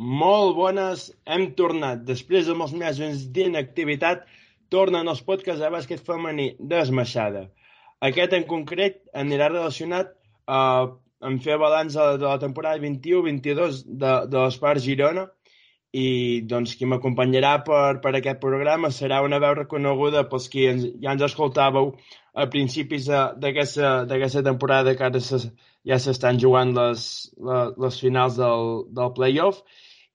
Molt bones, hem tornat. Després de molts mesos d'inactivitat, tornen els podcasts de bàsquet femení d'esmaixada. Aquest en concret anirà relacionat eh, amb fer balanç de, de la temporada 21-22 de, de l'Espart Girona i doncs qui m'acompanyarà per, per aquest programa serà una veu reconeguda pels qui ens, ja ens escoltàveu a principis d'aquesta temporada que ara ja s'estan jugant les, les, les finals del, del playoff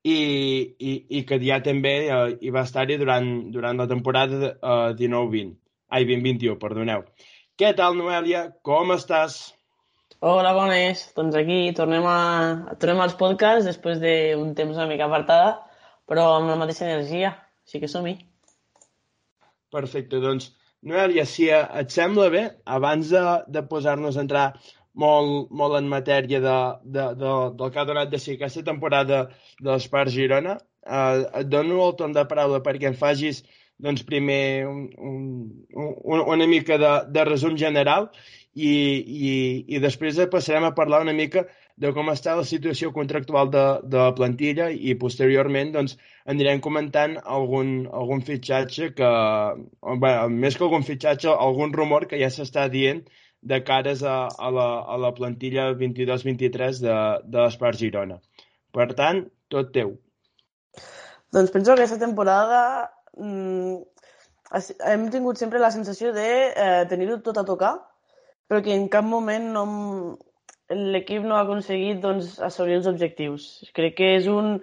i, i, i que ja també eh, hi va estar-hi durant, durant la temporada eh, 19-20. Ai, 20-21, perdoneu. Què tal, Noèlia? Com estàs? Hola, bones. Doncs aquí tornem, a, tornem als podcasts després d'un temps una mica apartada, però amb la mateixa energia. Així que som-hi. Perfecte, doncs, Noèlia, si et sembla bé, abans de, de posar-nos a entrar molt, molt en matèria de, de, de, del que ha donat de si aquesta temporada de l'Espart Girona. Eh, et dono el torn de paraula perquè em facis doncs, primer un, un, un, una mica de, de resum general i, i, i després passarem a parlar una mica de com està la situació contractual de, de la plantilla i posteriorment doncs, anirem comentant algun, algun fitxatge que, bé, més que algun fitxatge, algun rumor que ja s'està dient de cares a, a, la, a la plantilla 22-23 de, de l'Espart Girona. Per tant, tot teu. Doncs penso que aquesta temporada mmm, hem tingut sempre la sensació de eh, tenir-ho tot a tocar, però que en cap moment no, l'equip no ha aconseguit doncs, assolir els objectius. Crec que és un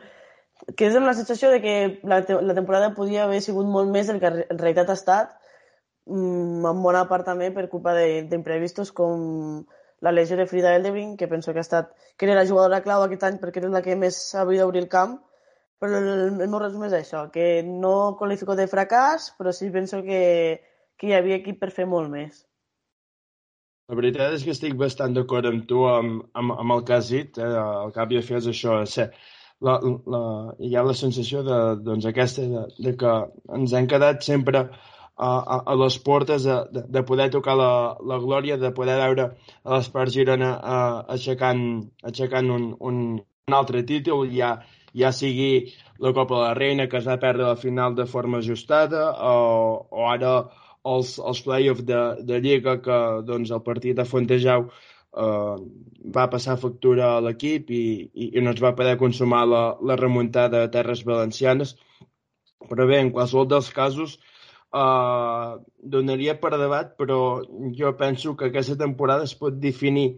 que és amb la sensació de que la, te la temporada podia haver sigut molt més del que en realitat ha estat mm, en bona part també per culpa d'imprevistos com la lesió de Frida Eldebring, que penso que ha estat, que era la jugadora clau aquest any perquè era la que més havia d'obrir el camp, però el, el meu resum és això, que no qualifico de fracàs, però sí penso que, que hi havia equip per fer molt més. La veritat és que estic bastant d'acord amb tu amb, amb, amb el que has dit. Eh? El que havia fet és això. Ser, la, la, hi ha la sensació de, doncs, aquesta de, de que ens hem quedat sempre a, a les portes de, de, de poder tocar la, la glòria, de poder veure a l'Espart Girona uh, aixecant, aixecant un, un, un altre títol, ja, ja sigui la Copa de la Reina, que es va perdre la final de forma ajustada, o, o ara els, els play-offs de, de Lliga, que doncs, el partit de Fontejau eh, va passar factura a l'equip i, i, i no es va poder consumar la, la remuntada de Terres Valencianes. Però bé, en qualsevol dels casos, uh, donaria per debat, però jo penso que aquesta temporada es pot definir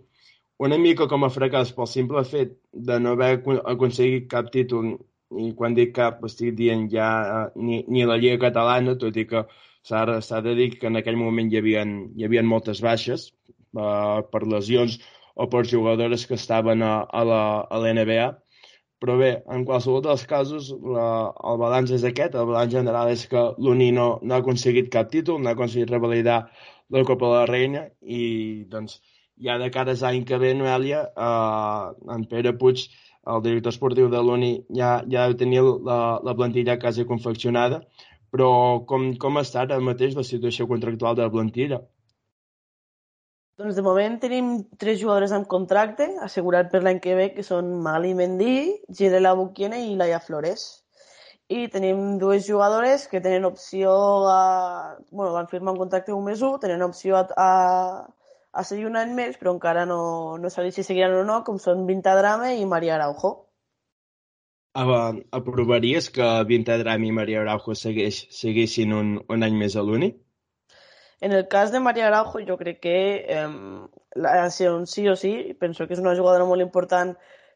una mica com a fracàs pel simple fet de no haver aconseguit cap títol. I quan dic cap estic dient ja uh, ni, ni la Lliga Catalana, tot i que s'ha de dir que en aquell moment hi havia, hi havia moltes baixes uh, per lesions o per jugadores que estaven a, a la a l'NBA però bé, en qualsevol dels casos, la, el balanç és aquest. El balanç general és que l'Uni no, no ha aconseguit cap títol, no ha aconseguit revalidar la Copa de la Reina i doncs ja de cara a l'any que ve, Noèlia, eh, en Pere Puig, el director esportiu de l'Uni, ja, ja deu tenir la, la plantilla quasi confeccionada, però com, com està ara mateix la situació contractual de la plantilla? Doncs de moment tenim tres jugadores amb contracte assegurat per l'any que ve, que són Mali Mendy, Girela Buquiene i Laia Flores. I tenim dues jugadores que tenen opció a... bueno, van firmar un contracte un mes 1, tenen opció a, a, a seguir un any més, però encara no, no dit si seguiran o no, com són Vinta Drame i Maria Araujo. Aprovaries que Vinta Drame i Maria Araujo segueix, seguissin un, un any més a l'únic? En el cas de Maria Araujo, jo crec que eh, ha ser un sí o sí. Penso que és una jugadora molt important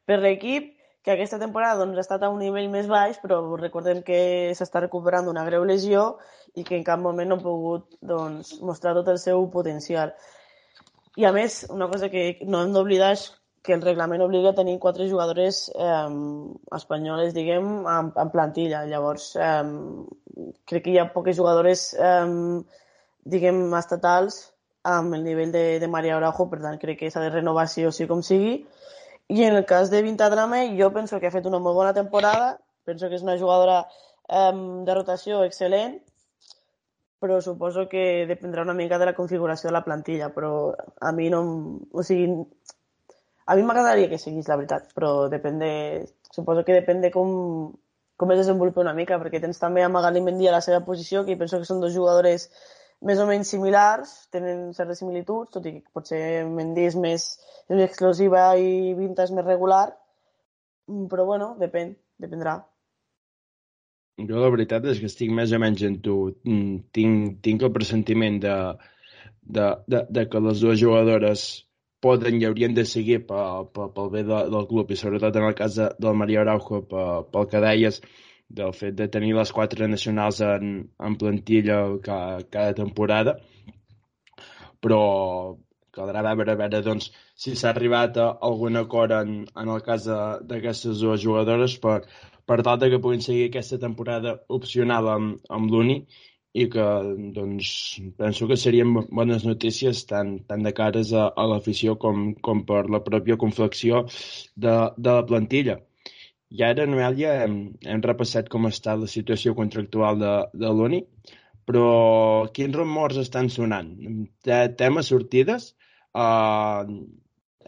per l'equip, que aquesta temporada doncs, ha estat a un nivell més baix, però recordem que s'està recuperant d'una greu lesió i que en cap moment no ha pogut doncs, mostrar tot el seu potencial. I a més, una cosa que no hem d'oblidar és que el reglament obliga a tenir quatre jugadores eh, espanyoles, diguem, en, en plantilla. Llavors, eh, crec que hi ha poques jugadores eh, diguem, estatals amb el nivell de, de Maria Araujo, per tant crec que s'ha de renovar sí o sí com sigui. I en el cas de Vintadrame, jo penso que ha fet una molt bona temporada, penso que és una jugadora um, de rotació excel·lent, però suposo que dependrà una mica de la configuració de la plantilla, però a mi no... O sigui, a mi m'agradaria que seguís, la veritat, però depèn de suposo que depèn de com, com es desenvolupa una mica, perquè tens també a Magali Mendy a la seva posició, que penso que són dos jugadores més o menys similars, tenen certes similituds, tot i que potser Mendy és més, és més explosiva i Vinta és més regular, però bueno, depèn, dependrà. Jo la veritat és que estic més o menys en tu. Mm, tinc, tinc el pressentiment de, de, de, de que les dues jugadores poden i haurien de seguir pel, pel, pel bé de, del club i sobretot en el cas de, del Maria Araujo pel, pel que deies del fet de tenir les quatre nacionals en, en plantilla cada, cada temporada però caldrà veure, veure doncs, si s'ha arribat a algun acord en, en el cas d'aquestes dues jugadores per, per tal que puguin seguir aquesta temporada opcional amb, amb l'Uni i que doncs, penso que serien bones notícies tant, tant de cares a, a l'afició com, com per la pròpia conflexió de, de la plantilla. I ara, Noelia, hem, hem repassat com està la situació contractual de, de l'UNI, però quins rumors estan sonant? Temes sortides? Uh,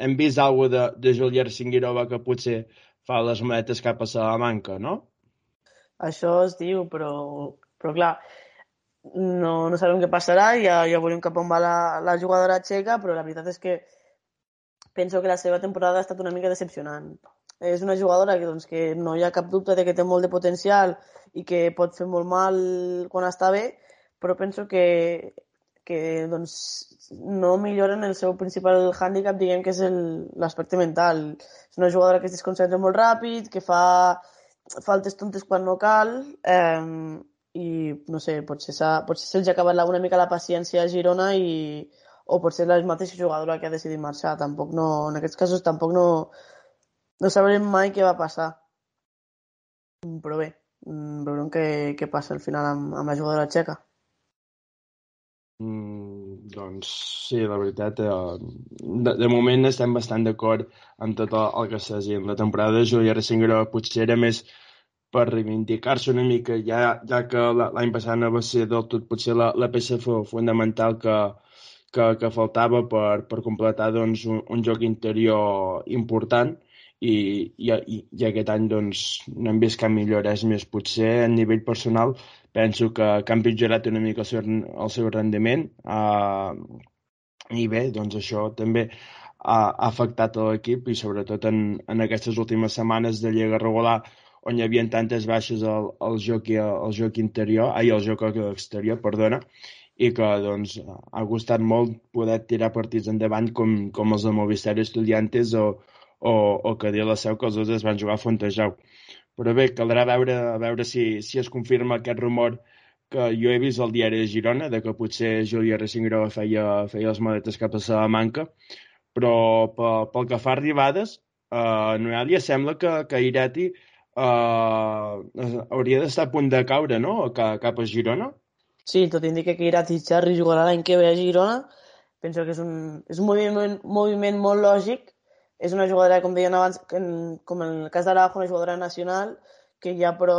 hem vist alguna de, de Julià Singuirova que potser fa les maletes cap a Salamanca, no? Això es diu, però, però clar, no, no sabem què passarà, ja, ja veurem cap on va la, la jugadora txeca, però la veritat és que penso que la seva temporada ha estat una mica decepcionant és una jugadora que, doncs, que no hi ha cap dubte de que té molt de potencial i que pot fer molt mal quan està bé, però penso que, que doncs, no milloren el seu principal hàndicap, diguem que és l'aspecte mental. És una jugadora que es desconcentra molt ràpid, que fa faltes tontes quan no cal, eh, i no sé, potser, potser se'ls ha acabat una mica la paciència a Girona i, o potser la mateixa jugadora que ha decidit marxar. Tampoc no, en aquests casos tampoc no, no sabrem mai què va passar. Però bé, mm, veurem què, què passa al final amb, amb la jugadora txeca. Mm, doncs sí, la veritat, eh, de, de moment estem bastant d'acord amb tot el, el que s'ha dit. La temporada de Júlia Ressingera potser era més per reivindicar-se una mica, ja, ja que l'any passat no va ser del tot potser la, la peça fonamental que, que, que faltava per, per completar doncs, un, un joc interior important i, i, i aquest any doncs, no hem vist cap millora. És més, potser a nivell personal penso que, que han pitjorat una mica el seu, el seu rendiment uh, i bé, doncs això també ha, ha afectat l'equip i sobretot en, en aquestes últimes setmanes de Lliga regular on hi havia tantes baixes al, al, joc, al joc interior, ai, al joc exterior, perdona, i que doncs, ha costat molt poder tirar partits endavant com, com els de Movistar Estudiantes o, o, o que dir la seu que els dos es van jugar a Fontejau. Però bé, caldrà veure, a veure si, si es confirma aquest rumor que jo he vist al diari de Girona, de que potser Júlia Recingró feia, feia les maletes cap a Salamanca, però pel, pel que fa a arribades, eh, Noelia sembla que, que Irati eh, hauria d'estar a punt de caure, no?, cap, cap a Girona. Sí, tot indica que Irati Charri jugarà l'any que ve a Girona. Penso que és un, és un moviment, moviment molt lògic és una jugadora, com deien abans, com en el cas d'Araujo, una jugadora nacional, que hi ha, però,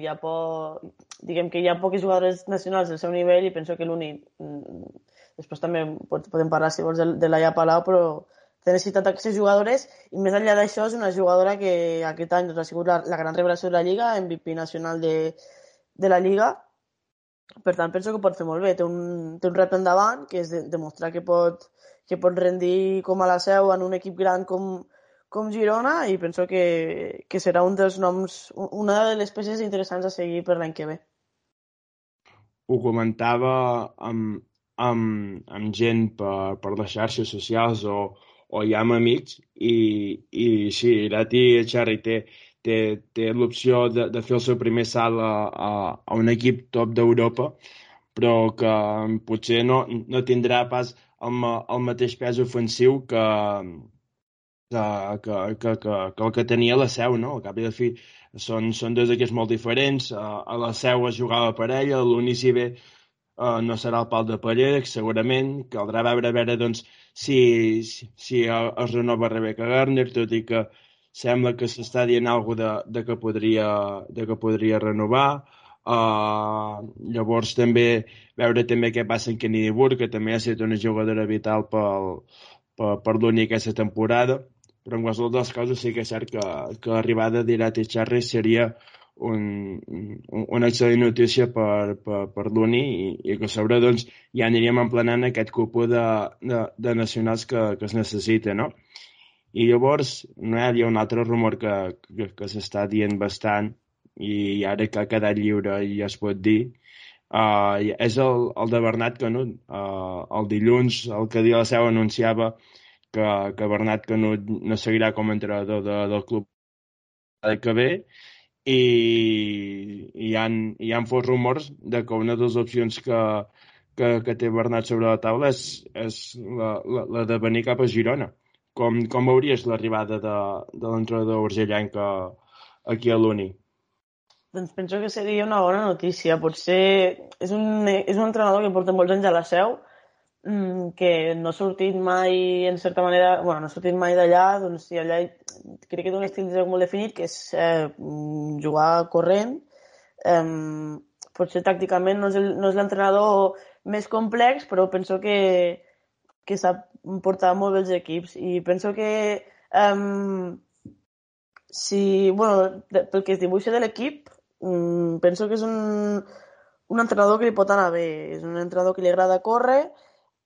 hi ha por, diguem que hi ha poques jugadores nacionals del seu nivell i penso que l'únic... Mm, després també podem parlar, si vols, de, de Laia Palau, però té necessitat d'aquestes jugadores i més enllà d'això és una jugadora que aquest any doncs, ha sigut la, la gran revelació de la Lliga, MVP nacional de, de la Lliga. Per tant, penso que pot fer molt bé. Té un, té un repte endavant, que és de, demostrar que pot, que pot rendir com a la seu en un equip gran com, com Girona i penso que, que serà un dels noms, una de les peces interessants a seguir per l'any que ve. Ho comentava amb, amb, amb gent per, per les xarxes socials o, o ja amb amics i, i sí, Irati Echarri té, té, té l'opció de, de fer el seu primer salt a, a, a un equip top d'Europa però que potser no, no tindrà pas el, el mateix pes ofensiu que, que, que, que, que, que el que tenia la seu, no? Al cap i de fi són, són dos equips molt diferents. A, a la seu es jugava per ella, a l'Unici bé uh, no serà el pal de paller, segurament. Caldrà veure, veure doncs, si, si, si es renova Rebecca Garner, tot i que sembla que s'està dient alguna de, de, que podria, de que podria renovar. Uh, llavors també veure també què passa en Kennedy Burke, que també ha estat una jugadora vital pel, per, per l'únic aquesta temporada. però en qualsevol dels casos sí que és cert que, que l'arribada d'Irati Charri seria un, un, una excel·lent notícia per, per, per l'Uni i, i que a sobre doncs, ja aniríem emplenant aquest cupó de, de, de nacionals que, que es necessita, no? I llavors no hi ha un altre rumor que, que, que s'està dient bastant i ara que ha quedat lliure i es pot dir, uh, és el, el de Bernat Canut. Uh, el dilluns, el que dia la seu anunciava que, que Bernat Canut no seguirà com a entrenador de, del club que ve i, i hi han, hi han fos rumors de que una de les opcions que, que, que té Bernat sobre la taula és, és la, la, la de venir cap a Girona. Com, com veuries l'arribada de, de l'entrenador urgellenc aquí a l'Uni? Doncs penso que seria una bona notícia. Potser és un, és un entrenador que porta molts anys a la seu, mm, que no ha sortit mai, en certa manera, bueno, no ha sortit mai d'allà, doncs si allà crec que té un estil de joc molt definit, que és eh, mm, jugar corrent. Eh, potser tàcticament no és, el, no és l'entrenador més complex, però penso que, que sap portar molt bé els equips i penso que um, si, bueno, pel que es dibuixa de l'equip, mm, penso que és un, un entrenador que li pot anar bé. És un entrenador que li agrada córrer.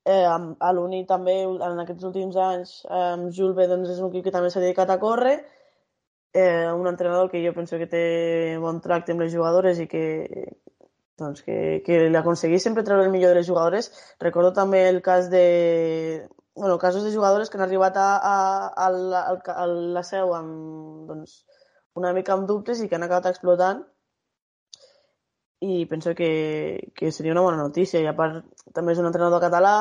Eh, a l'Uni també, en aquests últims anys, amb Julve doncs, és un equip que també s'ha dedicat a córrer. Eh, un entrenador que jo penso que té bon tracte amb les jugadores i que, doncs, que, que li aconseguís sempre treure el millor de les jugadores. Recordo també el cas de... Bueno, casos de jugadores que han arribat a, a, a, la, a la seu amb, doncs, una mica amb dubtes i que han acabat explotant i penso que, que seria una bona notícia. I a part, també és un entrenador català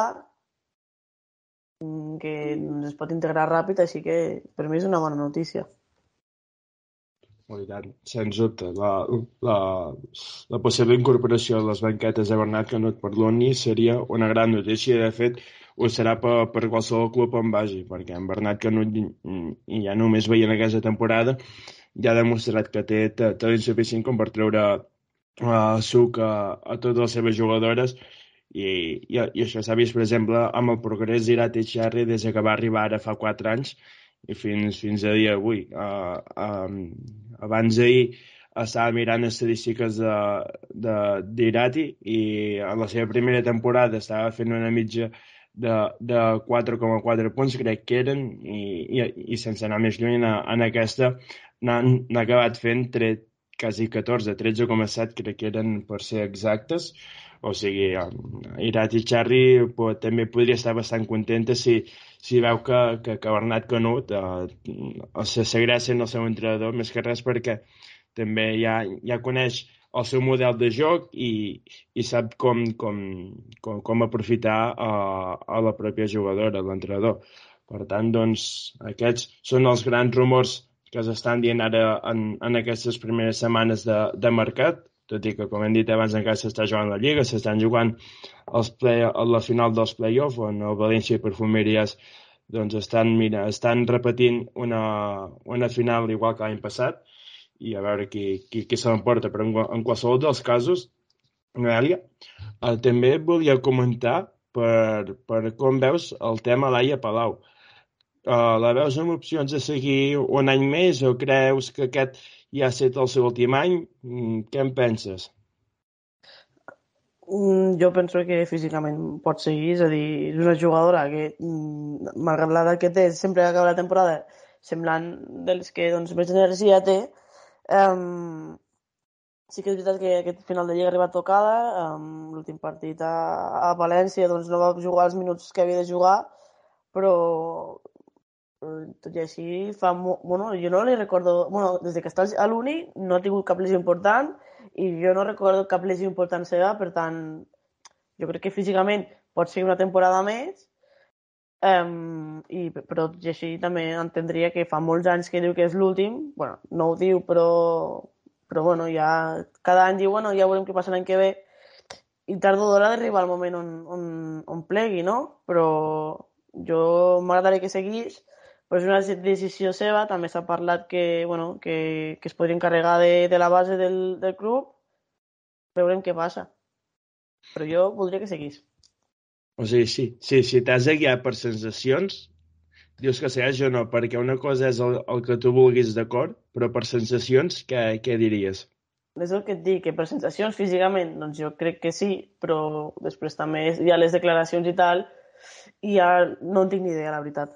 mm, que es pot integrar ràpid, així que per mi és una bona notícia. Oh, tant, sens dubte. La, la, la possible incorporació de les banquetes de Bernat Canut per l'ONI seria una gran notícia. De fet, ho serà per, per qualsevol club on vagi, perquè en Bernat Canut i ja només veient aquesta temporada ja ha demostrat que té talent suficient com per treure uh, suc a, a totes les seves jugadores i, i, i això s'ha vist, per exemple, amb el progrés d'Irat i Xerri des que va arribar ara fa 4 anys i fins, fins a dia d'avui. Uh, um, abans d'ahir estava mirant estadístiques d'Irati i en la seva primera temporada estava fent una mitja de, de 4,4 punts, crec que eren, i, i, i sense anar més lluny en, en aquesta n'ha acabat fent tret, quasi 14, 13,7 crec que eren per ser exactes, o sigui, Irat i Charri pot, també podria estar bastant contenta si, si veu que, que, que Bernat Canut eh, se seguirà sent el seu entrenador, més que res perquè també ja, ja coneix el seu model de joc i, i sap com, com, com, com aprofitar a, a la pròpia jugadora, l'entrenador. Per tant, doncs, aquests són els grans rumors que s'estan dient ara en, en aquestes primeres setmanes de, de mercat, tot i que, com hem dit abans, encara s'està jugant la Lliga, s'estan jugant els play, la final dels play-off, on el València i Perfumeries doncs estan, mira, estan repetint una, una final igual que l'any passat i a veure qui, qui, qui se l'emporta. Però en, en qualsevol dels casos, Noelia, eh, també volia comentar per, per com veus el tema Laia Palau la veus amb opcions de seguir un any més o creus que aquest ja ha estat el seu últim any? Mm, què en penses? Mm, jo penso que físicament pot seguir, és a dir, és una jugadora que, mm, malgrat l'edat que té, sempre acaba la temporada semblant dels que doncs, més energia té. Um, sí que és veritat que aquest final de Lliga ha arribat tocada, um, l'últim partit a, a València doncs, no va jugar els minuts que havia de jugar, però tot i així, fa molt... Bueno, jo no li recordo... Bueno, des de que està a l'Uni no ha tingut cap lesió important i jo no recordo cap lesió important seva, per tant, jo crec que físicament pot ser una temporada més, um, i, però tot i així també entendria que fa molts anys que diu que és l'últim, bueno, no ho diu, però, però bueno, ja cada any diu, bueno, ja veurem què passa l'any que ve, i tard o d'hora d'arribar al moment on, on, on plegui, no? Però jo m'agradaria que seguís, però és una decisió seva, també s'ha parlat que, bueno, que, que es podria encarregar de, de la base del, del club, veurem què passa. Però jo voldria que seguís. O sigui, sí, sí, si t'has de guiar per sensacions, dius que segueix o no, perquè una cosa és el, el que tu vulguis d'acord, però per sensacions, què, què diries? És el que et dic, que per sensacions físicament, doncs jo crec que sí, però després també hi ha les declaracions i tal, i ja no en tinc ni idea, la veritat.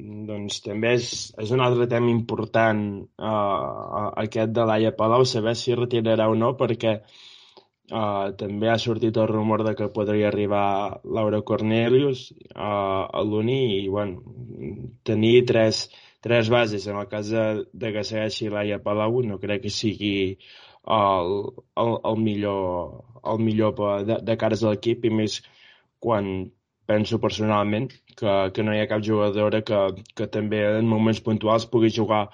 Doncs també és, és un altre tema important uh, aquest de Laia Palau, saber si retirarà o no, perquè uh, també ha sortit el rumor de que podria arribar Laura Cornelius uh, a l'Uni i bueno, tenir tres, tres bases. En el cas de, de que segueixi Laia Palau no crec que sigui el, el, el millor, el millor de, de cares a l'equip i més quan penso personalment que, que no hi ha cap jugadora que, que també en moments puntuals pugui jugar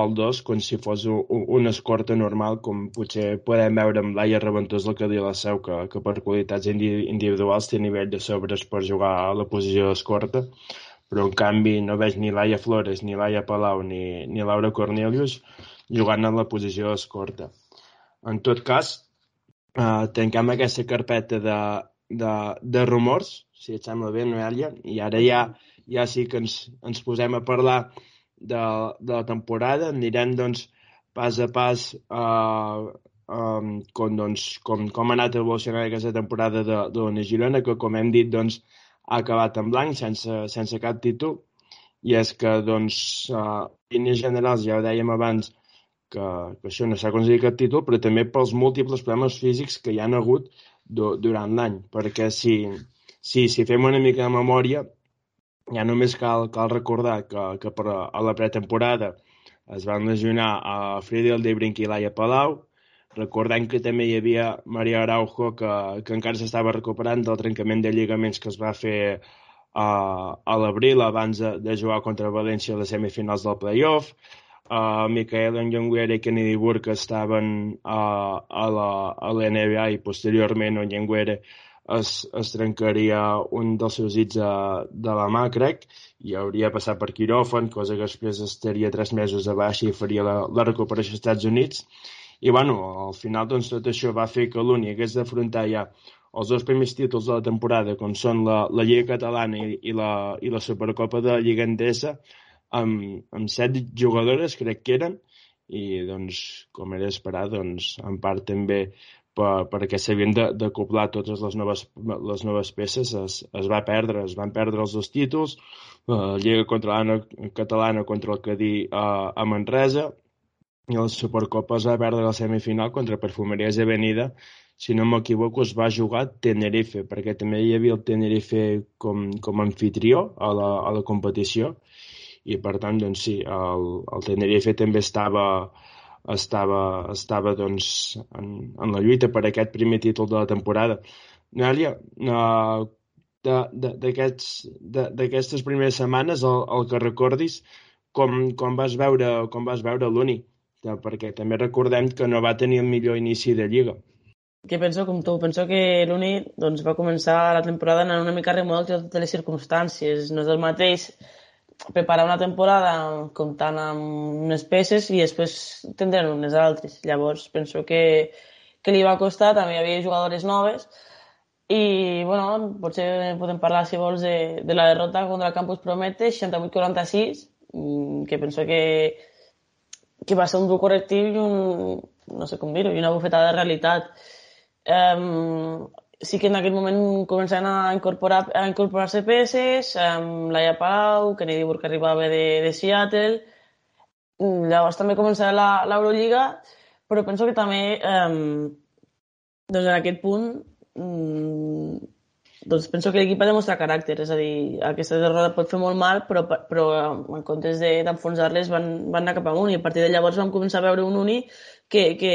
al 2 com si fos un, una escorta normal, com potser podem veure amb Laia Reventós el que diu la Seu, que, que per qualitats individuals té nivell de sobres per jugar a la posició d'escorta, però en canvi no veig ni Laia Flores, ni Laia Palau, ni, ni Laura Cornelius jugant en la posició d'escorta. En tot cas, eh, tanquem aquesta carpeta de, de, de rumors, si et sembla bé, Noelia, i ara ja, ja sí que ens, ens posem a parlar de, de la temporada, anirem doncs pas a pas uh, um, com, doncs, com, com ha anat evolucionant aquesta temporada de, de la Girona, que com hem dit doncs, ha acabat en blanc, sense, sense cap títol, i és que, doncs, uh, línies generals, ja ho dèiem abans, que, que això no s'ha aconseguit cap títol, però també pels múltiples problemes físics que hi han hagut durant l'any, perquè si, si, si fem una mica de memòria, ja només cal, cal recordar que, que per a la pretemporada es van lesionar a Freddy Aldebrinc i Laia Palau, recordem que també hi havia Maria Araujo, que, que encara s'estava recuperant del trencament de lligaments que es va fer a, a l'abril abans de, de jugar contra València a les semifinals del playoff, uh, Micaela Nyong'uere i Kennedy Burke estaven uh, a la, a la i posteriorment Nyong'uere es, es trencaria un dels seus dits de, de la mà, crec, i hauria passat per quiròfan, cosa que després estaria tres mesos a baix i faria la, la recuperació als Estats Units. I, bueno, al final, doncs, tot això va fer que l'Uni hagués d'afrontar ja els dos primers títols de la temporada, com són la, la Lliga Catalana i, i, la, i la Supercopa de Lliga Endesa, amb, amb set jugadores, crec que eren, i, doncs, com era esperar, doncs, en part també per, perquè s'havien d'acoplar totes les noves, les noves peces, es, es va perdre, es van perdre els dos títols, la uh, Lliga Catalana, Catalana contra el Cadí uh, a Manresa, i la Supercopa es va perdre la semifinal contra Perfumeries Avenida, si no m'equivoco, es va jugar Tenerife, perquè també hi havia el Tenerife com, com anfitrió a la, a la competició, i per tant, doncs sí, el, el Tenerife també estava, estava, estava doncs, en, en la lluita per aquest primer títol de la temporada. Nàlia, uh, d'aquestes primeres setmanes, el, el que recordis, com, com vas veure, com vas veure l'Uni, perquè també recordem que no va tenir el millor inici de Lliga. Que penso com tu, penso que l'Uni doncs, va començar la temporada en una mica remodel de totes les circumstàncies. No és el mateix preparar una temporada comptant amb unes peces i després tindran unes altres. Llavors, penso que, que li va costar, també hi havia jugadores noves i, bueno, potser podem parlar, si vols, de, de la derrota contra el Campus Promete, 68-46, mm, que penso que, que va ser un dur correctiu i un, no sé com dir-ho, i una bufetada de realitat. Um, sí que en aquell moment començaven a incorporar a incorporar-se peces, amb Laia Palau, Kennedy Burke arribava de, de Seattle, llavors també començava l'Eurolliga, però penso que també eh, doncs en aquest punt mm, doncs penso que l'equip ha de mostrar caràcter, és a dir, aquesta derrota pot fer molt mal, però, però en comptes d'enfonsar-les van, van anar cap amunt. I a partir de llavors vam començar a veure un uni que, que,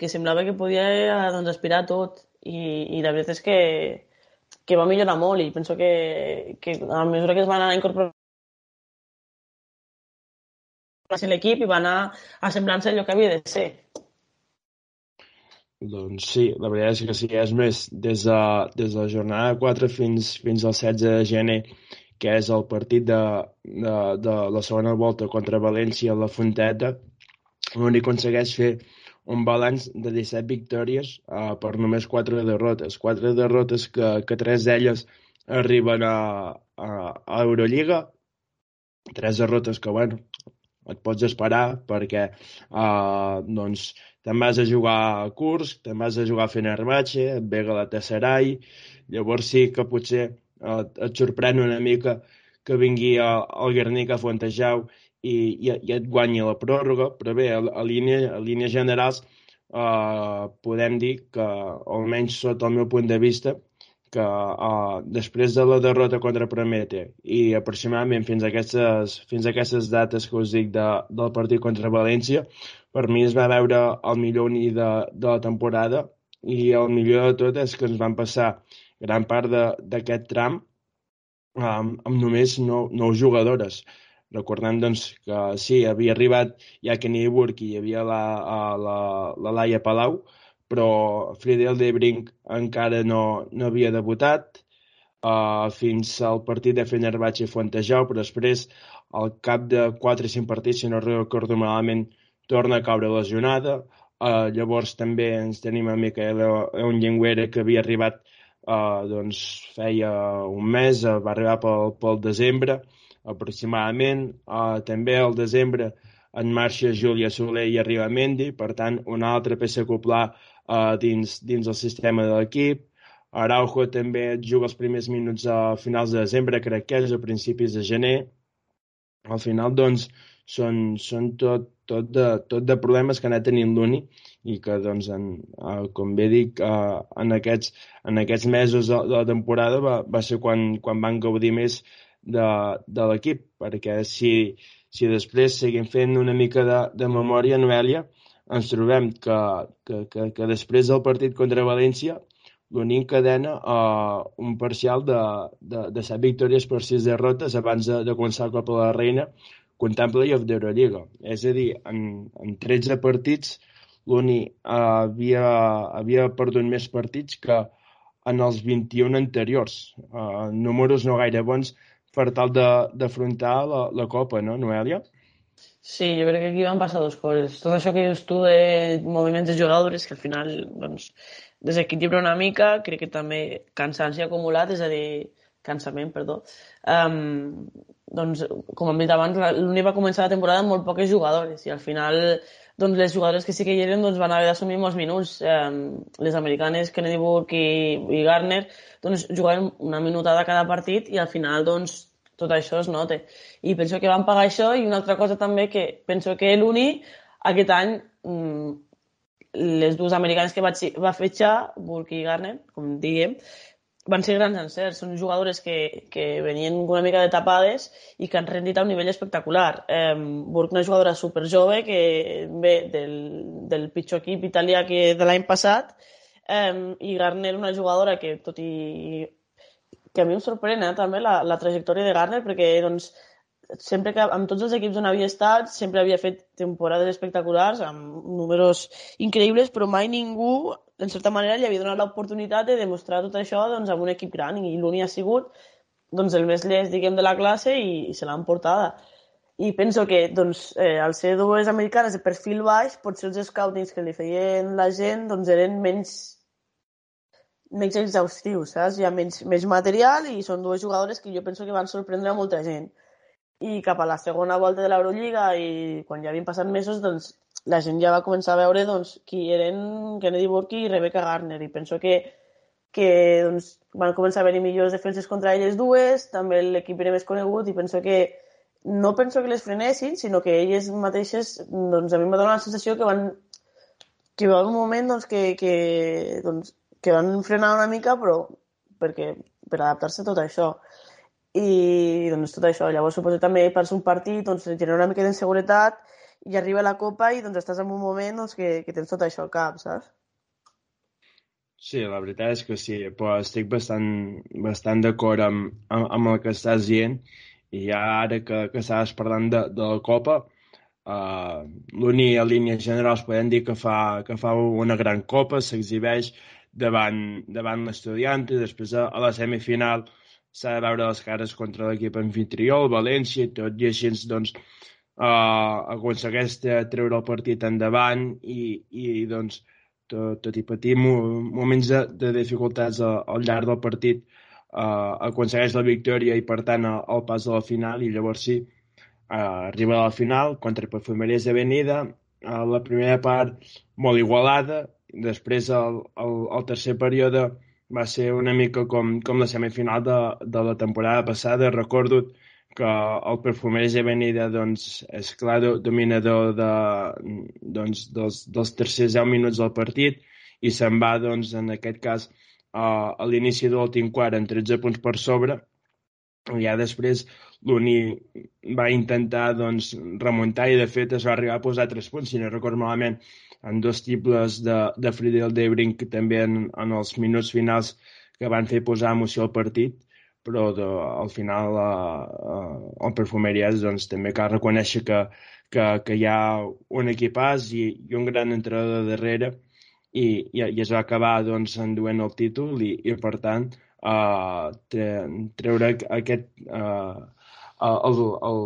que semblava que podia doncs, aspirar a tot i, i la veritat és que, que va millorar molt i penso que, que a mesura que es van anar incorporant l'equip i va anar assemblant-se allò que havia de ser. Doncs sí, la veritat és que sí, és més, des de, des de la jornada 4 fins, fins al 16 de gener, que és el partit de, de, de la segona volta contra València a la Fonteta, l'únic aconsegueix fer un balanç de 17 victòries uh, per només 4 derrotes. 4 derrotes que, que 3 d'elles arriben a, a Eurolliga, tres derrotes que, bueno, et pots esperar perquè uh, doncs, te'n vas a jugar a Kursk, te'n vas a jugar a Fenerbahce, et ve Galatasaray, llavors sí que potser uh, et sorprèn una mica que vingui el Guernica a Fontejau i, i, i et guanyi la pròrroga, però bé, a, a, línia, a línies generals uh, podem dir que, almenys sota el meu punt de vista, que uh, després de la derrota contra Promete i aproximadament fins a aquestes, fins a aquestes dates que us dic de, del partit contra València, per mi es va veure el millor unir de, de la temporada i el millor de tot és que ens van passar gran part d'aquest tram um, amb només nou, nou jugadores. Recordem doncs, que sí, havia arribat ja Kenny Burke i hi havia la, la, la Laia Palau, però Friedel de Brink encara no, no havia debutat uh, fins al partit de Fenerbahce i Fontejau, però després, al cap de 4 o 5 partits, si no recordo malament, torna a caure lesionada. Uh, llavors també ens tenim a Micaela Onyenguera, que havia arribat uh, doncs, feia un mes, uh, va arribar pel, pel desembre aproximadament. Uh, també al desembre en marxa Júlia Soler i arriba Mendy, per tant, una altra peça a acoplar uh, dins, dins el sistema de l'equip. Araujo també juga els primers minuts a finals de desembre, crec que és a principis de gener. Al final, doncs, són, són tot, tot, de, tot de problemes que ha anat tenint l'Uni i que, doncs, en, uh, com bé dic, uh, en, aquests, en aquests mesos de, de la temporada va, va ser quan, quan van gaudir més de, de l'equip, perquè si, si després seguim fent una mica de, de memòria, Noèlia, ens trobem que, que, que, que després del partit contra València l'Unim cadena uh, un parcial de, de, de 7 victòries per 6 derrotes abans de, de començar el Copa de la Reina comptant playoff d'Eurolliga. És a dir, en, en 13 partits l'Uni uh, havia, havia perdut més partits que en els 21 anteriors. Uh, números no gaire bons per tal d'afrontar la, la Copa, no, Noelia? Sí, jo crec que aquí van passar dues coses. Tot això que dius tu de moviments de jugadores, que al final doncs, desequilibra una mica, crec que també cansanci acumulat, és a dir, cansament, perdó. Um, doncs, com hem dit abans, l'Uni va començar la temporada amb molt poques jugadores i al final doncs, les jugadores que sí que hi eren doncs, van haver d'assumir molts minuts. Um, les americanes, Kennedy Burke i, i Garner, doncs, jugaven una minutada cada partit i al final doncs, tot això es nota. I penso que van pagar això i una altra cosa també que penso que l'Uni aquest any mmm, les dues americanes que va, va fetxar, Burke i Garner, com diguem, van ser grans encerts. Són jugadores que, que venien una mica de tapades i que han rendit a un nivell espectacular. Eh, Burke, una jugadora super jove que ve del, del pitjor equip italià que de l'any passat eh, i Garner, una jugadora que, tot i que a mi em sorprèn eh, també la, la trajectòria de Garner perquè doncs, sempre que amb tots els equips on havia estat sempre havia fet temporades espectaculars amb números increïbles però mai ningú en certa manera li havia donat l'oportunitat de demostrar tot això doncs, amb un equip gran i l'Uni ha sigut doncs, el més llest diguem, de la classe i, i se l'han portada i penso que doncs, eh, al ser dues americanes de perfil baix potser els scoutings que li feien la gent doncs, eren menys menys exhaustiu, saps? Hi ha menys, més material i són dues jugadores que jo penso que van sorprendre a molta gent. I cap a la segona volta de l'Eurolliga i quan ja havien passat mesos, doncs la gent ja va començar a veure doncs, qui eren Kennedy Burke i Rebecca Garner i penso que, que doncs, van començar a haver-hi millors defenses contra elles dues, també l'equip era més conegut i penso que no penso que les frenessin, sinó que elles mateixes, doncs a mi em va donar la sensació que van que va un moment doncs, que, que doncs, que van frenar una mica, però perquè, per adaptar-se a tot això. I doncs tot això, llavors suposo també per un partit doncs genera una mica d'inseguretat i arriba la copa i doncs estàs en un moment doncs, que, que tens tot això al cap, saps? Sí, la veritat és que sí, però estic bastant, bastant d'acord amb, amb, amb el que estàs dient. I ja ara que, que estàs parlant de, de la Copa, uh, l'Uni a línies generals podem dir que fa, que fa una gran Copa, s'exhibeix davant, davant l'estudiant i després a, a la semifinal s'ha de veure les cares contra l'equip anfitrió, el València, i tot i així doncs, uh, aconsegueix treure el partit endavant i, i doncs, tot, tot i patir moments de, de dificultats al, al llarg del partit, uh, aconsegueix la victòria i, per tant, el, el pas a la final, i llavors sí, uh, arriba a la final contra Perfumeries Avenida, uh, la primera part molt igualada, després el, el, el tercer període va ser una mica com, com la semifinal de, de la temporada passada. Recordo que el Perfumeries Avenida doncs, és clar dominador de, doncs, dels, dels tercers 10 minuts del partit i se'n va, doncs, en aquest cas, a, a l'inici de l'últim quart en 13 punts per sobre i ja després l'Uni va intentar doncs, remuntar i de fet es va arribar a posar 3 punts, si no recordo malament, en dos triples de, de Friedel Debrink també en, en els minuts finals que van fer posar emoció al partit però de, al final uh, uh, el Perfumerias doncs, també cal reconèixer que, que, que hi ha un equipàs i, i un gran entrenador darrere i, i, i es va acabar doncs, enduent el títol i, i per tant uh, treure aquest uh, el, el,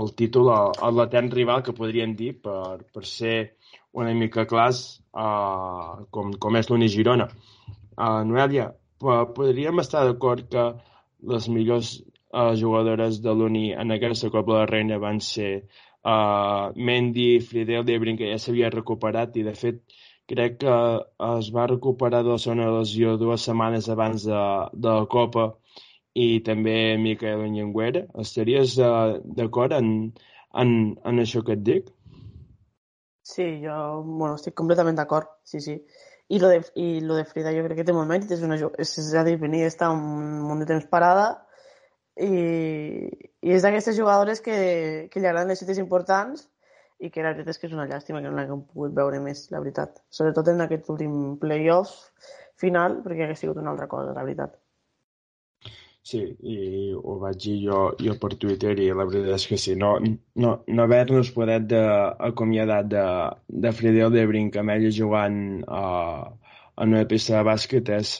el títol a, a l'etern rival que podríem dir per, per ser una mica clars uh, com, com és l'Uni Girona. Uh, Noelia, podríem estar d'acord que les millors uh, jugadores de l'Uni en aquesta Copa de la Reina van ser uh, Mendy, Fridel, Debrin, que ja s'havia recuperat i de fet crec que es va recuperar de la segona lesió dues setmanes abans de, de la Copa i també Miquel Llenguera. Estaries uh, d'acord en, en, en això que et dic? Sí, jo bueno, estic completament d'acord, sí, sí. I lo, de, I lo de Frida jo crec que té molt mèrit, és, una, és, és a dir, venir a estar un munt de temps parada i, i és d'aquestes jugadores que, que li agraden les cites importants i que la veritat és que és una llàstima que no l'haguem pogut veure més, la veritat. Sobretot en aquest últim playoff final, perquè hauria sigut una altra cosa, la veritat. Sí, i ho vaig dir jo, jo per Twitter i la veritat és que sí, no, no, no haver-nos podet acomiadar de, de Fredel de Brincamella jugant a, en una pista de bàsquet és,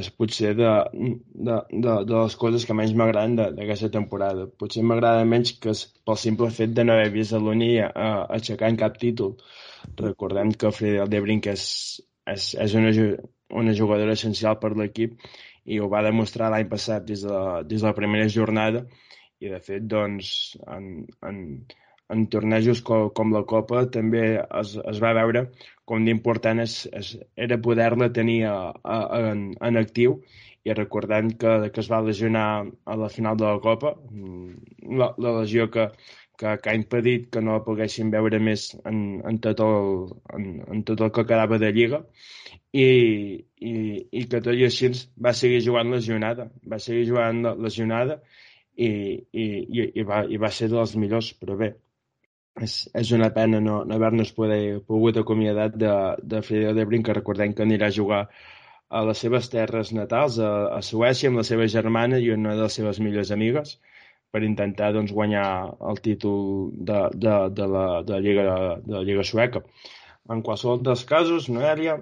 és potser de, de, de, de les coses que menys m'agraden d'aquesta temporada. Potser m'agrada menys que és pel simple fet de no haver vist a l'Uni aixecant cap títol. Recordem que Fredel de Brinc és, és, és una, una jugadora essencial per l'equip i ho va demostrar l'any passat des de, des de la primera jornada. I de fet doncs en, en, en tornejos com, com la Copa també es, es va veure com d'important era poder-la tenir a, a, en, en actiu. I recordant que, que es va lesionar a la final de la Copa mm, la, la lesió que, que, que ha impedit que no la poguessin veure més en, en, tot el, en, en tot el que quedava de Lliga i, i, i que tot i així va seguir jugant lesionada, va seguir jugant lesionada i, i, i, i, va, i va ser dels millors, però bé, és, és una pena no, no haver-nos pogut acomiadar de, de Fidel Debrin, que recordem que anirà a jugar a les seves terres natals, a, a Suècia, amb la seva germana i una de les seves millors amigues, per intentar doncs, guanyar el títol de, de, de, la, de, la Lliga, de la Lliga Sueca. En qualsevol dels casos, Noèlia,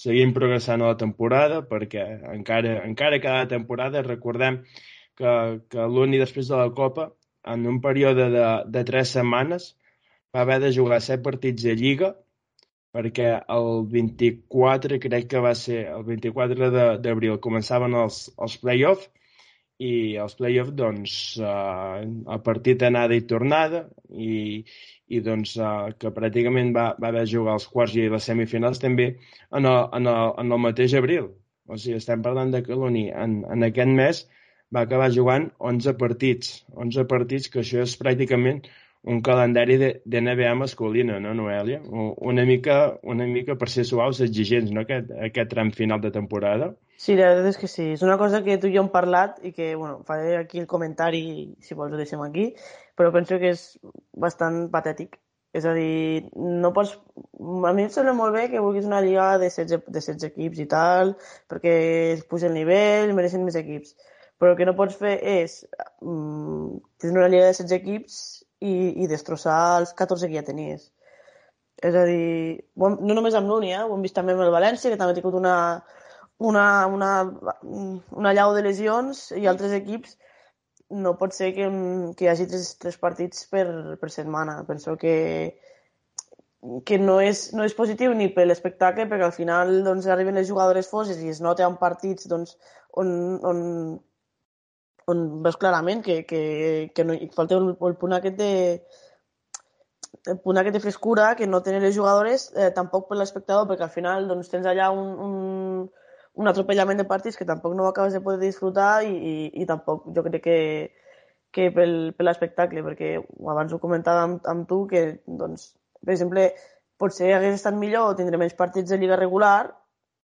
seguim progressant a la temporada perquè encara, encara cada temporada recordem que, que l'Uni després de la Copa en un període de, de tres setmanes va haver de jugar set partits de Lliga perquè el 24 crec que va ser el 24 d'abril començaven els, els play-off i els play-off doncs eh, el partit anada i tornada i, i doncs, uh, que pràcticament va, va haver jugar els quarts i les semifinals també en el, en el, en el mateix abril. O sigui, estem parlant de que en, en aquest mes va acabar jugant 11 partits. 11 partits, que això és pràcticament un calendari de, de NBA masculina, no, Noelia? Una mica, una mica per ser suaus, exigents, no?, aquest, aquest tram final de temporada. Sí, la veritat és que sí. És una cosa que tu i jo hem parlat i que, bueno, faré aquí el comentari, si vols ho deixem aquí, però penso que és bastant patètic. És a dir, no pots... A mi em sembla molt bé que vulguis una lliga de 16, de 16 equips i tal, perquè es puja el nivell, mereixen més equips. Però el que no pots fer és mm, tenir una lliga de 16 equips i, i destrossar els 14 que ja tenies. És a dir, no només amb l'Uni, eh? ho hem vist també amb el València, que també ha tingut una, una, una, una llau de lesions i altres equips no pot ser que, que hi hagi tres, tres partits per, per setmana. Penso que, que no és, no és positiu ni per l'espectacle, perquè al final doncs, arriben les jugadores foses i es nota en partits doncs, on, on, on veus clarament que, que, que no, falta el, el punt aquest de el punt aquest de frescura que no tenen les jugadores eh, tampoc per l'espectador, perquè al final doncs, tens allà un, un, un atropellament de partits que tampoc no acabes de poder disfrutar i, i, i tampoc jo crec que, que pel, per l'espectacle, perquè abans ho comentava amb, amb tu, que doncs, per exemple, potser hagués estat millor tindre menys partits de lliga regular,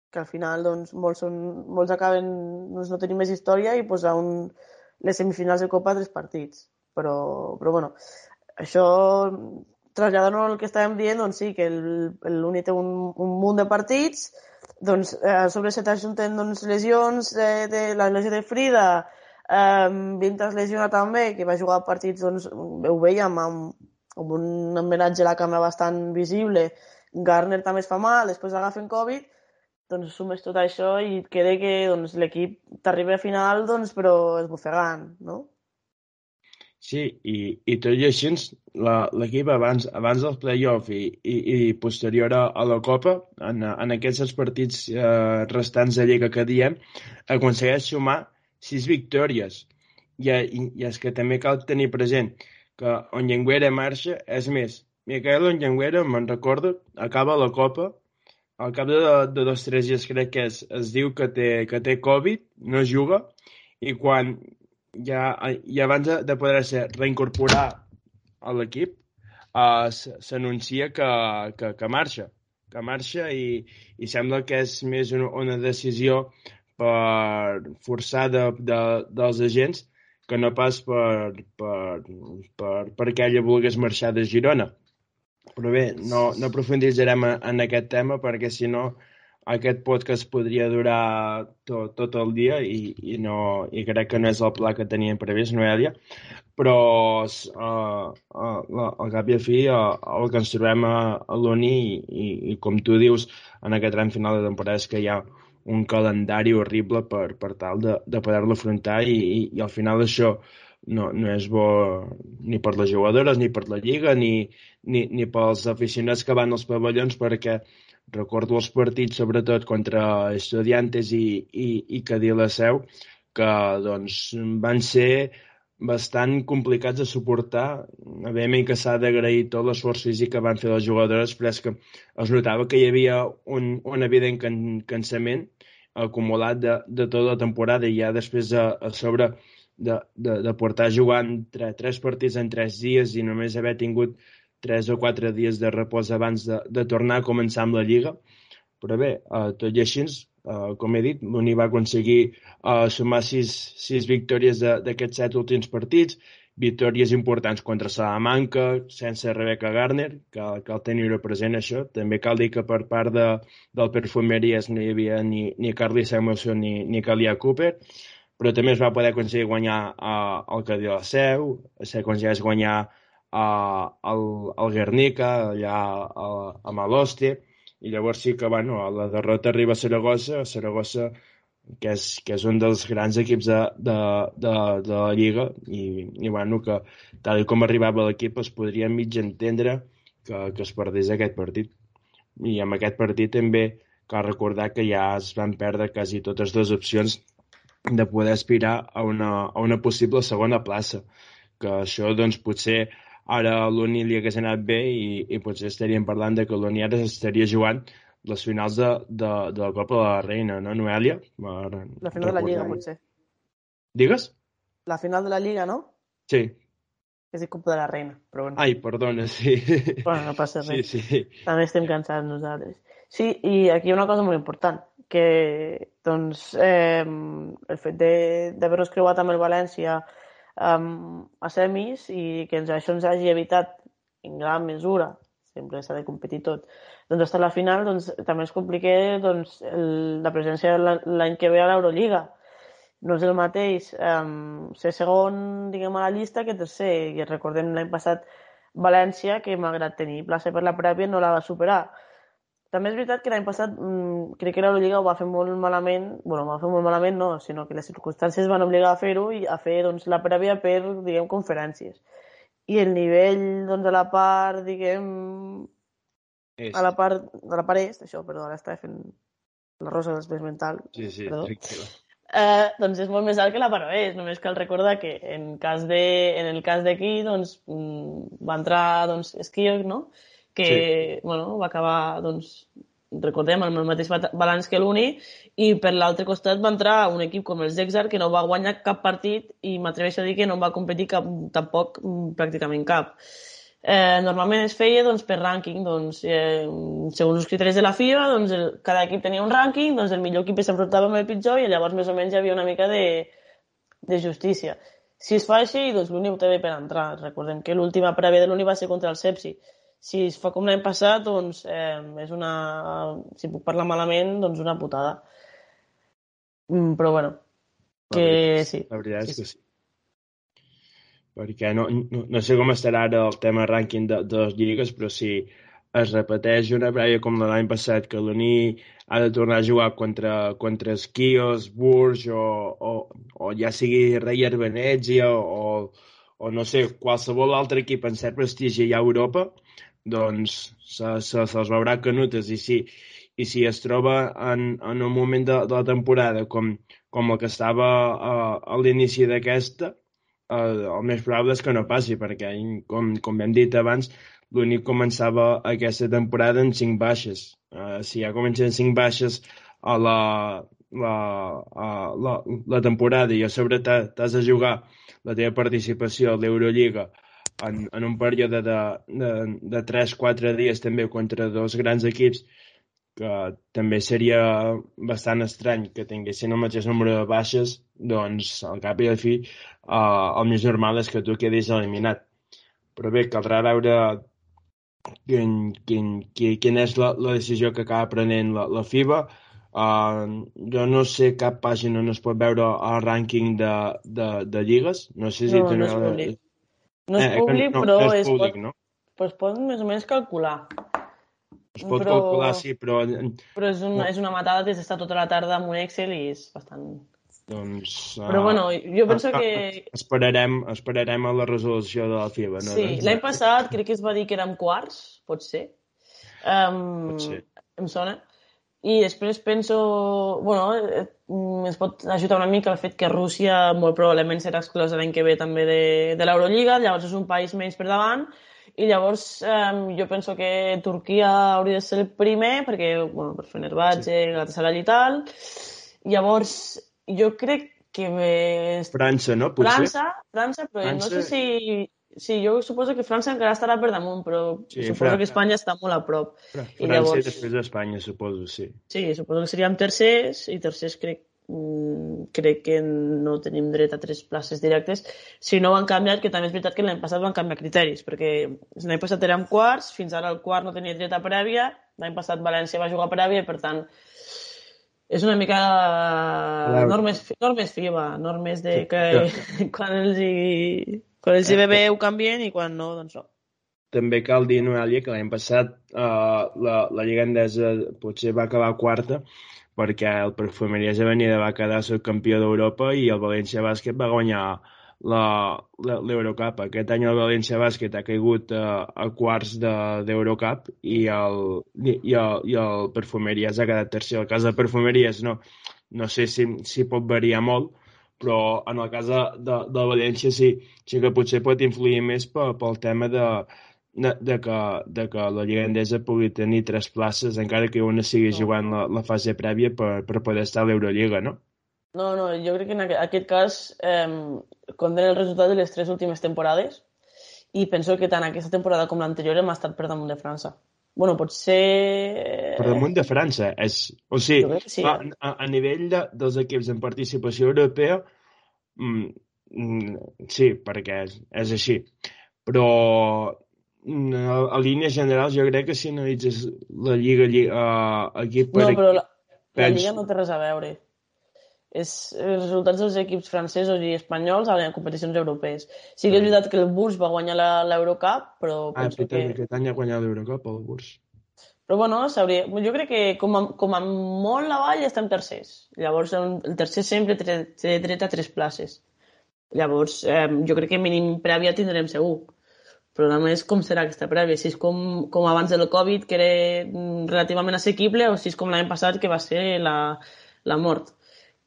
que al final doncs, molts, són, molts acaben doncs, no tenir més història i posar un, les semifinals de Copa tres partits. Però, però bueno, això traslladant el que estàvem dient, doncs sí, que l'Uni té un, un munt de partits, doncs eh, sobre se t'ajunten doncs, lesions de, de la lesió de Frida, eh, Vinta es lesiona també, que va jugar partits, doncs, ho veiem amb, com un homenatge a la cama bastant visible. Garner també es fa mal, després agafen Covid, doncs sumes tot això i queda que doncs, l'equip t'arriba a final doncs, però esbufegant, no? Sí, i, i tot i així l'equip abans, abans del playoff i, i, i posterior a, la Copa, en, en aquests partits eh, restants de Lliga que diem, aconsegueix sumar sis victòries. I, i, I és que també cal tenir present que Onyenguera marxa, és més, Miquel Onyenguera, me'n recordo, acaba la Copa, al cap de, de dos o tres dies crec que es, es diu que té, que té Covid, no juga, i quan ja, i abans de, de poder ser reincorporar a l'equip, uh, s'anuncia que, que, que marxa, que marxa i, i sembla que és més una, una decisió per forçar de, de, dels agents que no pas per, per, per, perquè ella volgués marxar de Girona. Però bé, no, no profunditzarem en aquest tema perquè si no aquest podcast podria durar tot, tot el dia i, i, no, i crec que no és el pla que teníem previst, Noelia, però uh, uh, al cap i a fi uh, el que ens trobem a, a l'Uni i, i, i com tu dius en aquest tram final de temporada és que hi ha un calendari horrible per, per tal de, de poder-lo afrontar i, i, i al final això no, no és bo ni per les jugadores, ni per la Lliga, ni, ni, ni pels aficionats que van als pavellons, perquè recordo els partits, sobretot contra Estudiantes i, i, i Cadí la Seu, que doncs, van ser bastant complicats de suportar. Evidentment que s'ha d'agrair tot l'esforç físic que van fer les jugadores, però és que es notava que hi havia un, un evident can, cansament acumulat de, de tota la temporada i ja després a, a sobre de, de, de portar jugant tre, tres partits en tres dies i només haver tingut tres o quatre dies de repòs abans de, de tornar a començar amb la Lliga. Però bé, eh, tot i així, Uh, com he dit, l'Uni va aconseguir uh, sumar sis, sis victòries d'aquests set últims partits, victòries importants contra Salamanca, sense Rebecca Garner, que cal tenir-ho present això. També cal dir que per part de, del Perfumeries no hi havia ni, ni Carly Samuelson ni, ni Calia Cooper, però també es va poder aconseguir guanyar uh, el Cadí de la Seu, s'aconsegueix guanyar uh, el, el Guernica, allà uh, a Maloste, i llavors sí que, bueno, la derrota arriba a Saragossa, a Saragossa que és, que és un dels grans equips de, de, de, de la Lliga i, i bueno, que tal com arribava l'equip es podria mig entendre que, que es perdés aquest partit. I amb aquest partit també cal recordar que ja es van perdre quasi totes les opcions de poder aspirar a una, a una possible segona plaça, que això doncs potser ara l'Uni li hagués anat bé i, i potser estaríem parlant de que l'Uni ara estaria jugant les finals de, de, de la Copa de la Reina, no, Noelia? La final de la Lliga, potser. Digues? La final de la Lliga, no? Sí. És de Copa de la Reina, però bueno. Ai, perdona, sí. Bueno, no passa res. Sí, sí. També estem cansats nosaltres. Sí, i aquí hi ha una cosa molt important, que doncs, eh, el fet d'haver-nos creuat amb el València um, a semis i que ens, això ens hagi evitat en gran mesura, sempre s'ha de competir tot, doncs estar a la final doncs, també es complica doncs, el, la presència l'any que ve a l'Eurolliga. No és el mateix um, ser segon diguem, a la llista que tercer. I recordem l'any passat València, que malgrat tenir plaça per la prèvia no la va superar. També és veritat que l'any passat mmm, crec que l'Eurolliga ho va fer molt malament, bueno, ho va fer molt malament no, sinó que les circumstàncies van obligar a fer-ho i a fer doncs, la prèvia per, diguem, conferències. I el nivell doncs, de la part, diguem, Est. a la part, a la part est, això, perdó, ara estava fent la rosa després mental. Sí, sí, perdó. tranquil·la. Eh, doncs és molt més alt que la part oest, només cal recordar que en, cas de, en el cas d'aquí doncs, mm, va entrar doncs, Skiok, no? Que Sí. bueno, va acabar doncs, recordem, amb el mateix balanç que l'Uni, i per l'altre costat va entrar un equip com el Zexar, que no va guanyar cap partit i m'atreveixo a dir que no va competir cap, tampoc mm, pràcticament cap. Eh, normalment es feia doncs, per rànquing, doncs, eh, segons els criteris de la FIBA, doncs, el, cada equip tenia un rànquing, doncs el millor equip s'enfrontava amb el pitjor i llavors més o menys hi havia una mica de, de justícia. Si es fa així, doncs l'Uni ho té bé per entrar. Recordem que l'última prèvia de l'Uni va ser contra el Sepsi. Si es fa com l'any passat, doncs eh, és una... Si puc parlar malament, doncs una putada. Mm, però bueno, La que veritat- sí. La veritat és Sí, que sí. Perquè no, no, no sé com estarà ara el tema rànquing de, de les lligues, però si es repeteix una prèvia com l'any passat, que l'Uni ha de tornar a jugar contra, contra Esquios, Bourges o, o, o ja sigui Reyer Venezia o, o no sé, qualsevol altre equip en cert prestigi ja a Europa, doncs se, se, se'ls veurà canutes i si, i si es troba en, en un moment de, de la temporada com, com el que estava a, a l'inici d'aquesta, eh, el més probable és que no passi, perquè, com, com hem dit abans, l'únic començava aquesta temporada en cinc baixes. Uh, si ja comencen cinc baixes a la, la, a la, la temporada i a sobre t'ha- t'has de jugar la teva participació a l'Eurolliga en, en un període de, de, de 3-4 dies també contra dos grans equips que també seria bastant estrany que tinguessin el mateix número de baixes, doncs al cap i a la fi eh, el més normal és que tu quedis eliminat. Però bé, caldrà veure quin, quin, quin, quina és la, la decisió que acaba prenent la, la FIBA. Uh, jo no sé cap pàgina on es pot veure el rànquing de, de, de lligues. No sé si No, no és públic. No és Eh, públic, no, però no és es, públic, pot, no? però es pot més o menys calcular. Es pot però- calcular, sí, però Però és una, és una matada des d'estar tota la tarda amb un Excel i és bastant... doncs... Però uh, bueno, jo penso ah, que... Esperarem, esperarem a la resolució de la FIBA, no? Sí, Doncs, l'any passat crec que es va dir que érem quarts, pot ser. Um, Pot ser. Em sona. I després penso... Bueno, eh, ens pot ajudar una mica el fet que Rússia molt probablement serà exclosa l'any que ve també de, de l'Eurolliga, llavors és un país menys per davant, i llavors um, jo penso que Turquia hauria de ser el primer, perquè, bueno, per Fenerbahce, sí. Galatasaray i tal. Llavors, jo crec que més França, no? Potser? França, França, però França- no sé si... Sí, jo suposo que França encara estarà per damunt, però Sí, suposo França. que Espanya està molt a prop. França i llavors- després d'Espanya, suposo, sí. Sí, suposo que seríem tercers, i tercers crec, mm, crec que no tenim dret a tres places directes. Si no ho han canviat, que també és veritat que l'any passat van canviar criteris, perquè l'any passat érem quarts, fins ara el quart no tenia dret a prèvia, l'any passat València va jugar a prèvia, per tant és una mica normes, normes FIBA, normes de Sí, que quan els hi, quan els hi ve bé ho canvien i quan no, doncs no. També cal dir, Noelia, que l'any passat uh, la, la Lliga Endesa potser va acabar quarta perquè el Perfumeries Avenida va quedar subcampió d'Europa i el València Bàsquet va guanyar l'Eurocup. Aquest any el València Bàsquet ha caigut a, a quarts de- d'Eurocup i, el, i, i el, i el Perfumeries ha quedat tercer. El cas de Perfumeries no, no sé si, si pot variar molt, però en el cas de, de, de València sí, sí que potser pot influir més pel, pel tema de, de, de, que, de que la Lliga Endesa pugui tenir tres places, encara que una sigui jugant la, la fase prèvia per, per poder estar a l'Eurolliga, no? No, no, jo crec que en aquest, aquest cas eh, compten el resultat de les tres últimes temporades i penso que tant aquesta temporada com l'anterior hem estat per damunt de França. Bueno, potser... Per damunt de França. És, o sigui, sí, a, eh? a, a nivell de, dels equips en participació europea, mm, mm, sí, perquè és, és així. Però mm, a, a línies generals jo crec que si analitzes la Lliga, lliga uh, equip per No, però la, la Lliga no té res a veure. És els resultats dels equips francesos i espanyols a les competicions europees. Sí que és veritat que el Burs va guanyar la- l'Eurocup, però Ah, penso veritat, que... aquest any ha guanyat l'Eurocup, el Burs. Però bueno, s'hauria... Jo crec que com a, com a molt avall estem tercers. Llavors el tercer sempre té, dret a tres places. Llavors eh, jo crec que mínim prèvia tindrem segur. problema és com serà aquesta prèvia, si és com, com abans del Covid, que era relativament assequible, o si és com l'any passat, que va ser la, la mort.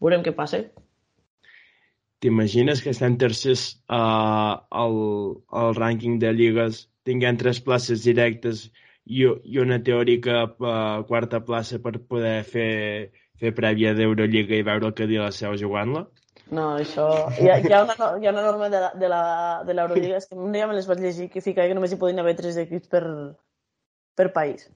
Veurem què passa. T'imagines que estem tercers uh, al, al rànquing de lligues, tinguem tres places directes i, i una teòrica uh, quarta plaça per poder fer, fer prèvia d'Eurolliga i veure el que dia la seu jugant-la? No, això... Hi ha, hi ha, una, hi ha una norma de, de la de l'Eurolliga, és que un dia me les vaig llegir, que fica que només hi podien haver tres equips per, per país.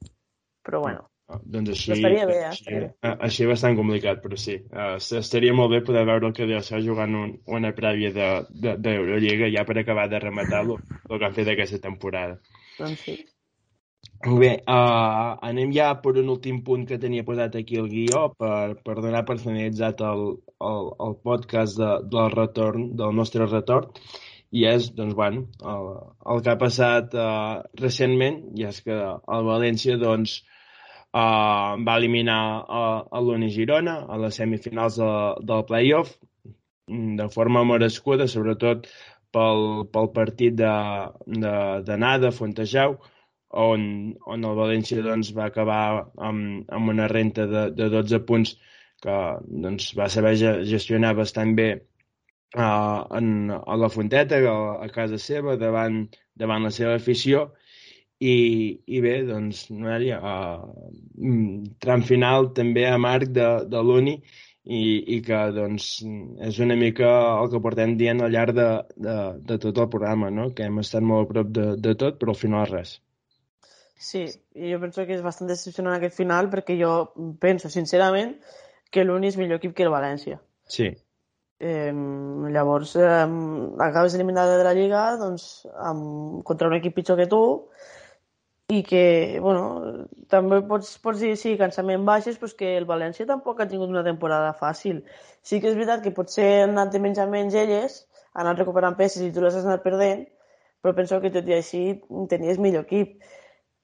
Però bueno. Ah, doncs així, estaria bé, eh? així, eh, així bastant complicat, però sí. Uh, estaria molt bé poder veure el que deu ser jugant un, una prèvia d'Eurolliga de, de, ja per acabar de rematar el que han fet aquesta temporada. Doncs sí. Bé, uh, anem ja per un últim punt que tenia posat aquí el guió per, per donar personalitzat el, el, el podcast de, del retorn, del nostre retorn, i és, doncs, bueno, el, el que ha passat uh, recentment, i és que el València, doncs, uh, va eliminar uh, a l'Uni Girona a les semifinals de, del playoff de forma merescuda, sobretot pel, pel partit d'anada de, de, de Fontejau, on, on el València doncs, va acabar amb, amb una renta de, de 12 punts que doncs, va saber gestionar bastant bé uh, en, a la Fonteta, a, a casa seva, davant, davant la seva afició, i, i bé, doncs, Noelia, uh, tram final també a marc de, de l'Uni i, i que doncs, és una mica el que portem dient al llarg de, de, de tot el programa, no? que hem estat molt a prop de, de tot, però al final res. Sí, jo penso que és bastant decepcionant aquest final perquè jo penso, sincerament, que l'Uni és millor equip que el València. Sí. Eh, llavors, eh, acabes eliminada de la Lliga doncs, amb, contra un equip pitjor que tu i que, bueno, també pots, pots dir, sí, cansament baixes, però que el València tampoc ha tingut una temporada fàcil. Sí que és veritat que potser han anat de menys a menys elles, han anat recuperant peces i tu les has anat perdent, però penso que tot i així tenies millor equip.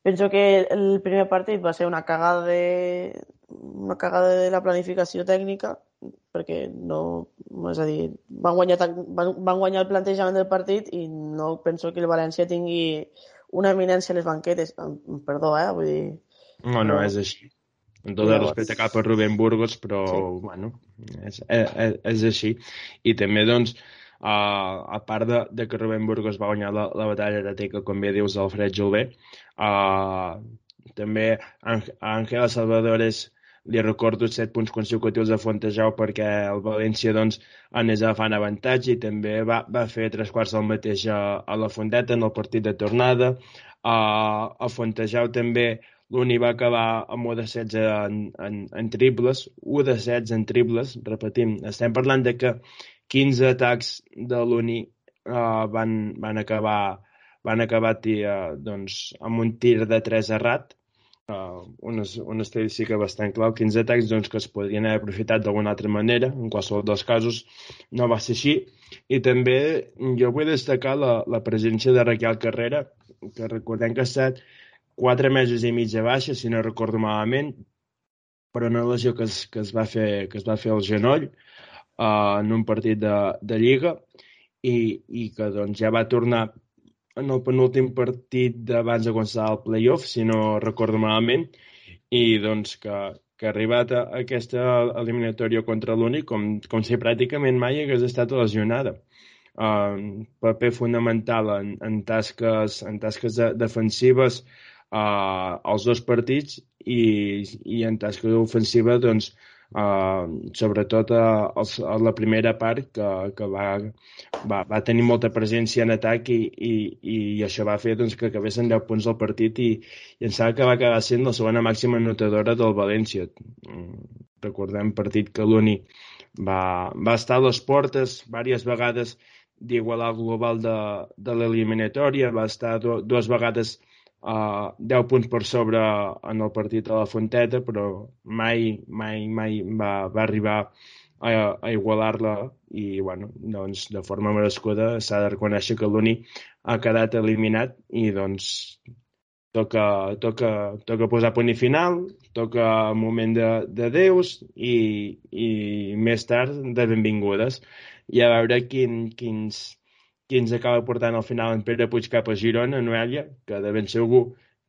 Penso que el primer partit va ser una cagada de, una cagada de la planificació tècnica, perquè no, és a dir, van guanyar, van, van guanyar el plantejament del partit i no penso que el València tingui una eminència a les banquetes. Perdó, eh? Vull dir... No, no, és així. Amb tot el respecte cap a Rubén Burgos, però, sí. bueno, és, és, és així. I també, doncs, Uh, a part de, de que Rubén Burgos va guanyar la, la batalla de Teca, com bé dius, Alfred Jové, uh, també a Ángela Salvadores li recordo set punts consecutius a Fontejau perquè el València doncs, anés agafant avantatge i també va, va fer tres quarts del mateix a, a la Fonteta en el partit de tornada. Uh, a Fontejau també l'Uni va acabar amb 1 de 16 en, en, en triples, 1 de 16 en triples, repetim, estem parlant de que 15 atacs de l'Uni uh, van, van acabar, van acabar tia, doncs, amb un tir de 3 errat, uh, una, una estadística bastant clau, 15 atacs doncs, que es podrien haver aprofitat d'alguna altra manera, en qualsevol dels casos no va ser així, i també jo vull destacar la, la presència de Raquel Carrera, que recordem que ha estat 4 mesos i mig a baixa, si no recordo malament, però una lesió que es, que es, va, fer, que es va fer al genoll, uh, en un partit de, de Lliga i, i que doncs, ja va tornar en el penúltim partit d'abans de començar el playoff, si no recordo malament, i doncs que, que ha arribat a aquesta eliminatòria contra l'únic com, com si pràcticament mai hagués estat lesionada. Uh, paper fundamental en, en tasques, en tasques de, defensives uh, als dos partits i, i en tasques ofensives doncs, sobretot a, a la primera part que, que va, va, va tenir molta presència en atac i, i, i això va fer doncs, que acabessin 10 punts del partit i, i em sembla que va acabar sent la segona màxima anotadora del València. Mm, recordem partit que l'Uni va, va estar a les portes diverses vegades d'igualar el global de, de l'eliminatòria, va estar do, dues vegades uh, 10 punts per sobre en el partit de la Fonteta, però mai, mai, mai va, va arribar a, a igualar-la. I, bueno, doncs, de forma merescuda s'ha de reconèixer que l'Uni ha quedat eliminat i, doncs, toca, toca, toca posar punt i final, toca moment de, de déus i, i més tard de benvingudes. I a veure quin, quins, qui ens acaba portant al final en Pere Puig cap a Girona, Noelia, que de ben segur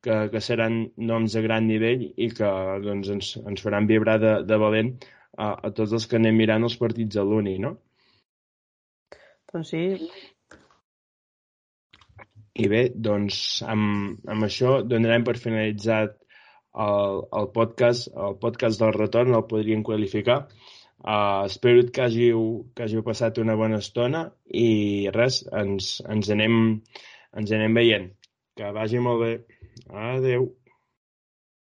que, que seran noms de gran nivell i que doncs, ens, ens faran vibrar de, de valent a, a tots els que anem mirant els partits a l'Uni, no? Doncs sí. I bé, doncs amb, amb això donarem per finalitzat el, el podcast, el podcast del retorn, el podríem qualificar. Uh, espero que hàgiu, que hàgiu passat una bona estona i res, ens, ens, anem, ens anem veient. Que vagi molt bé. Adeu.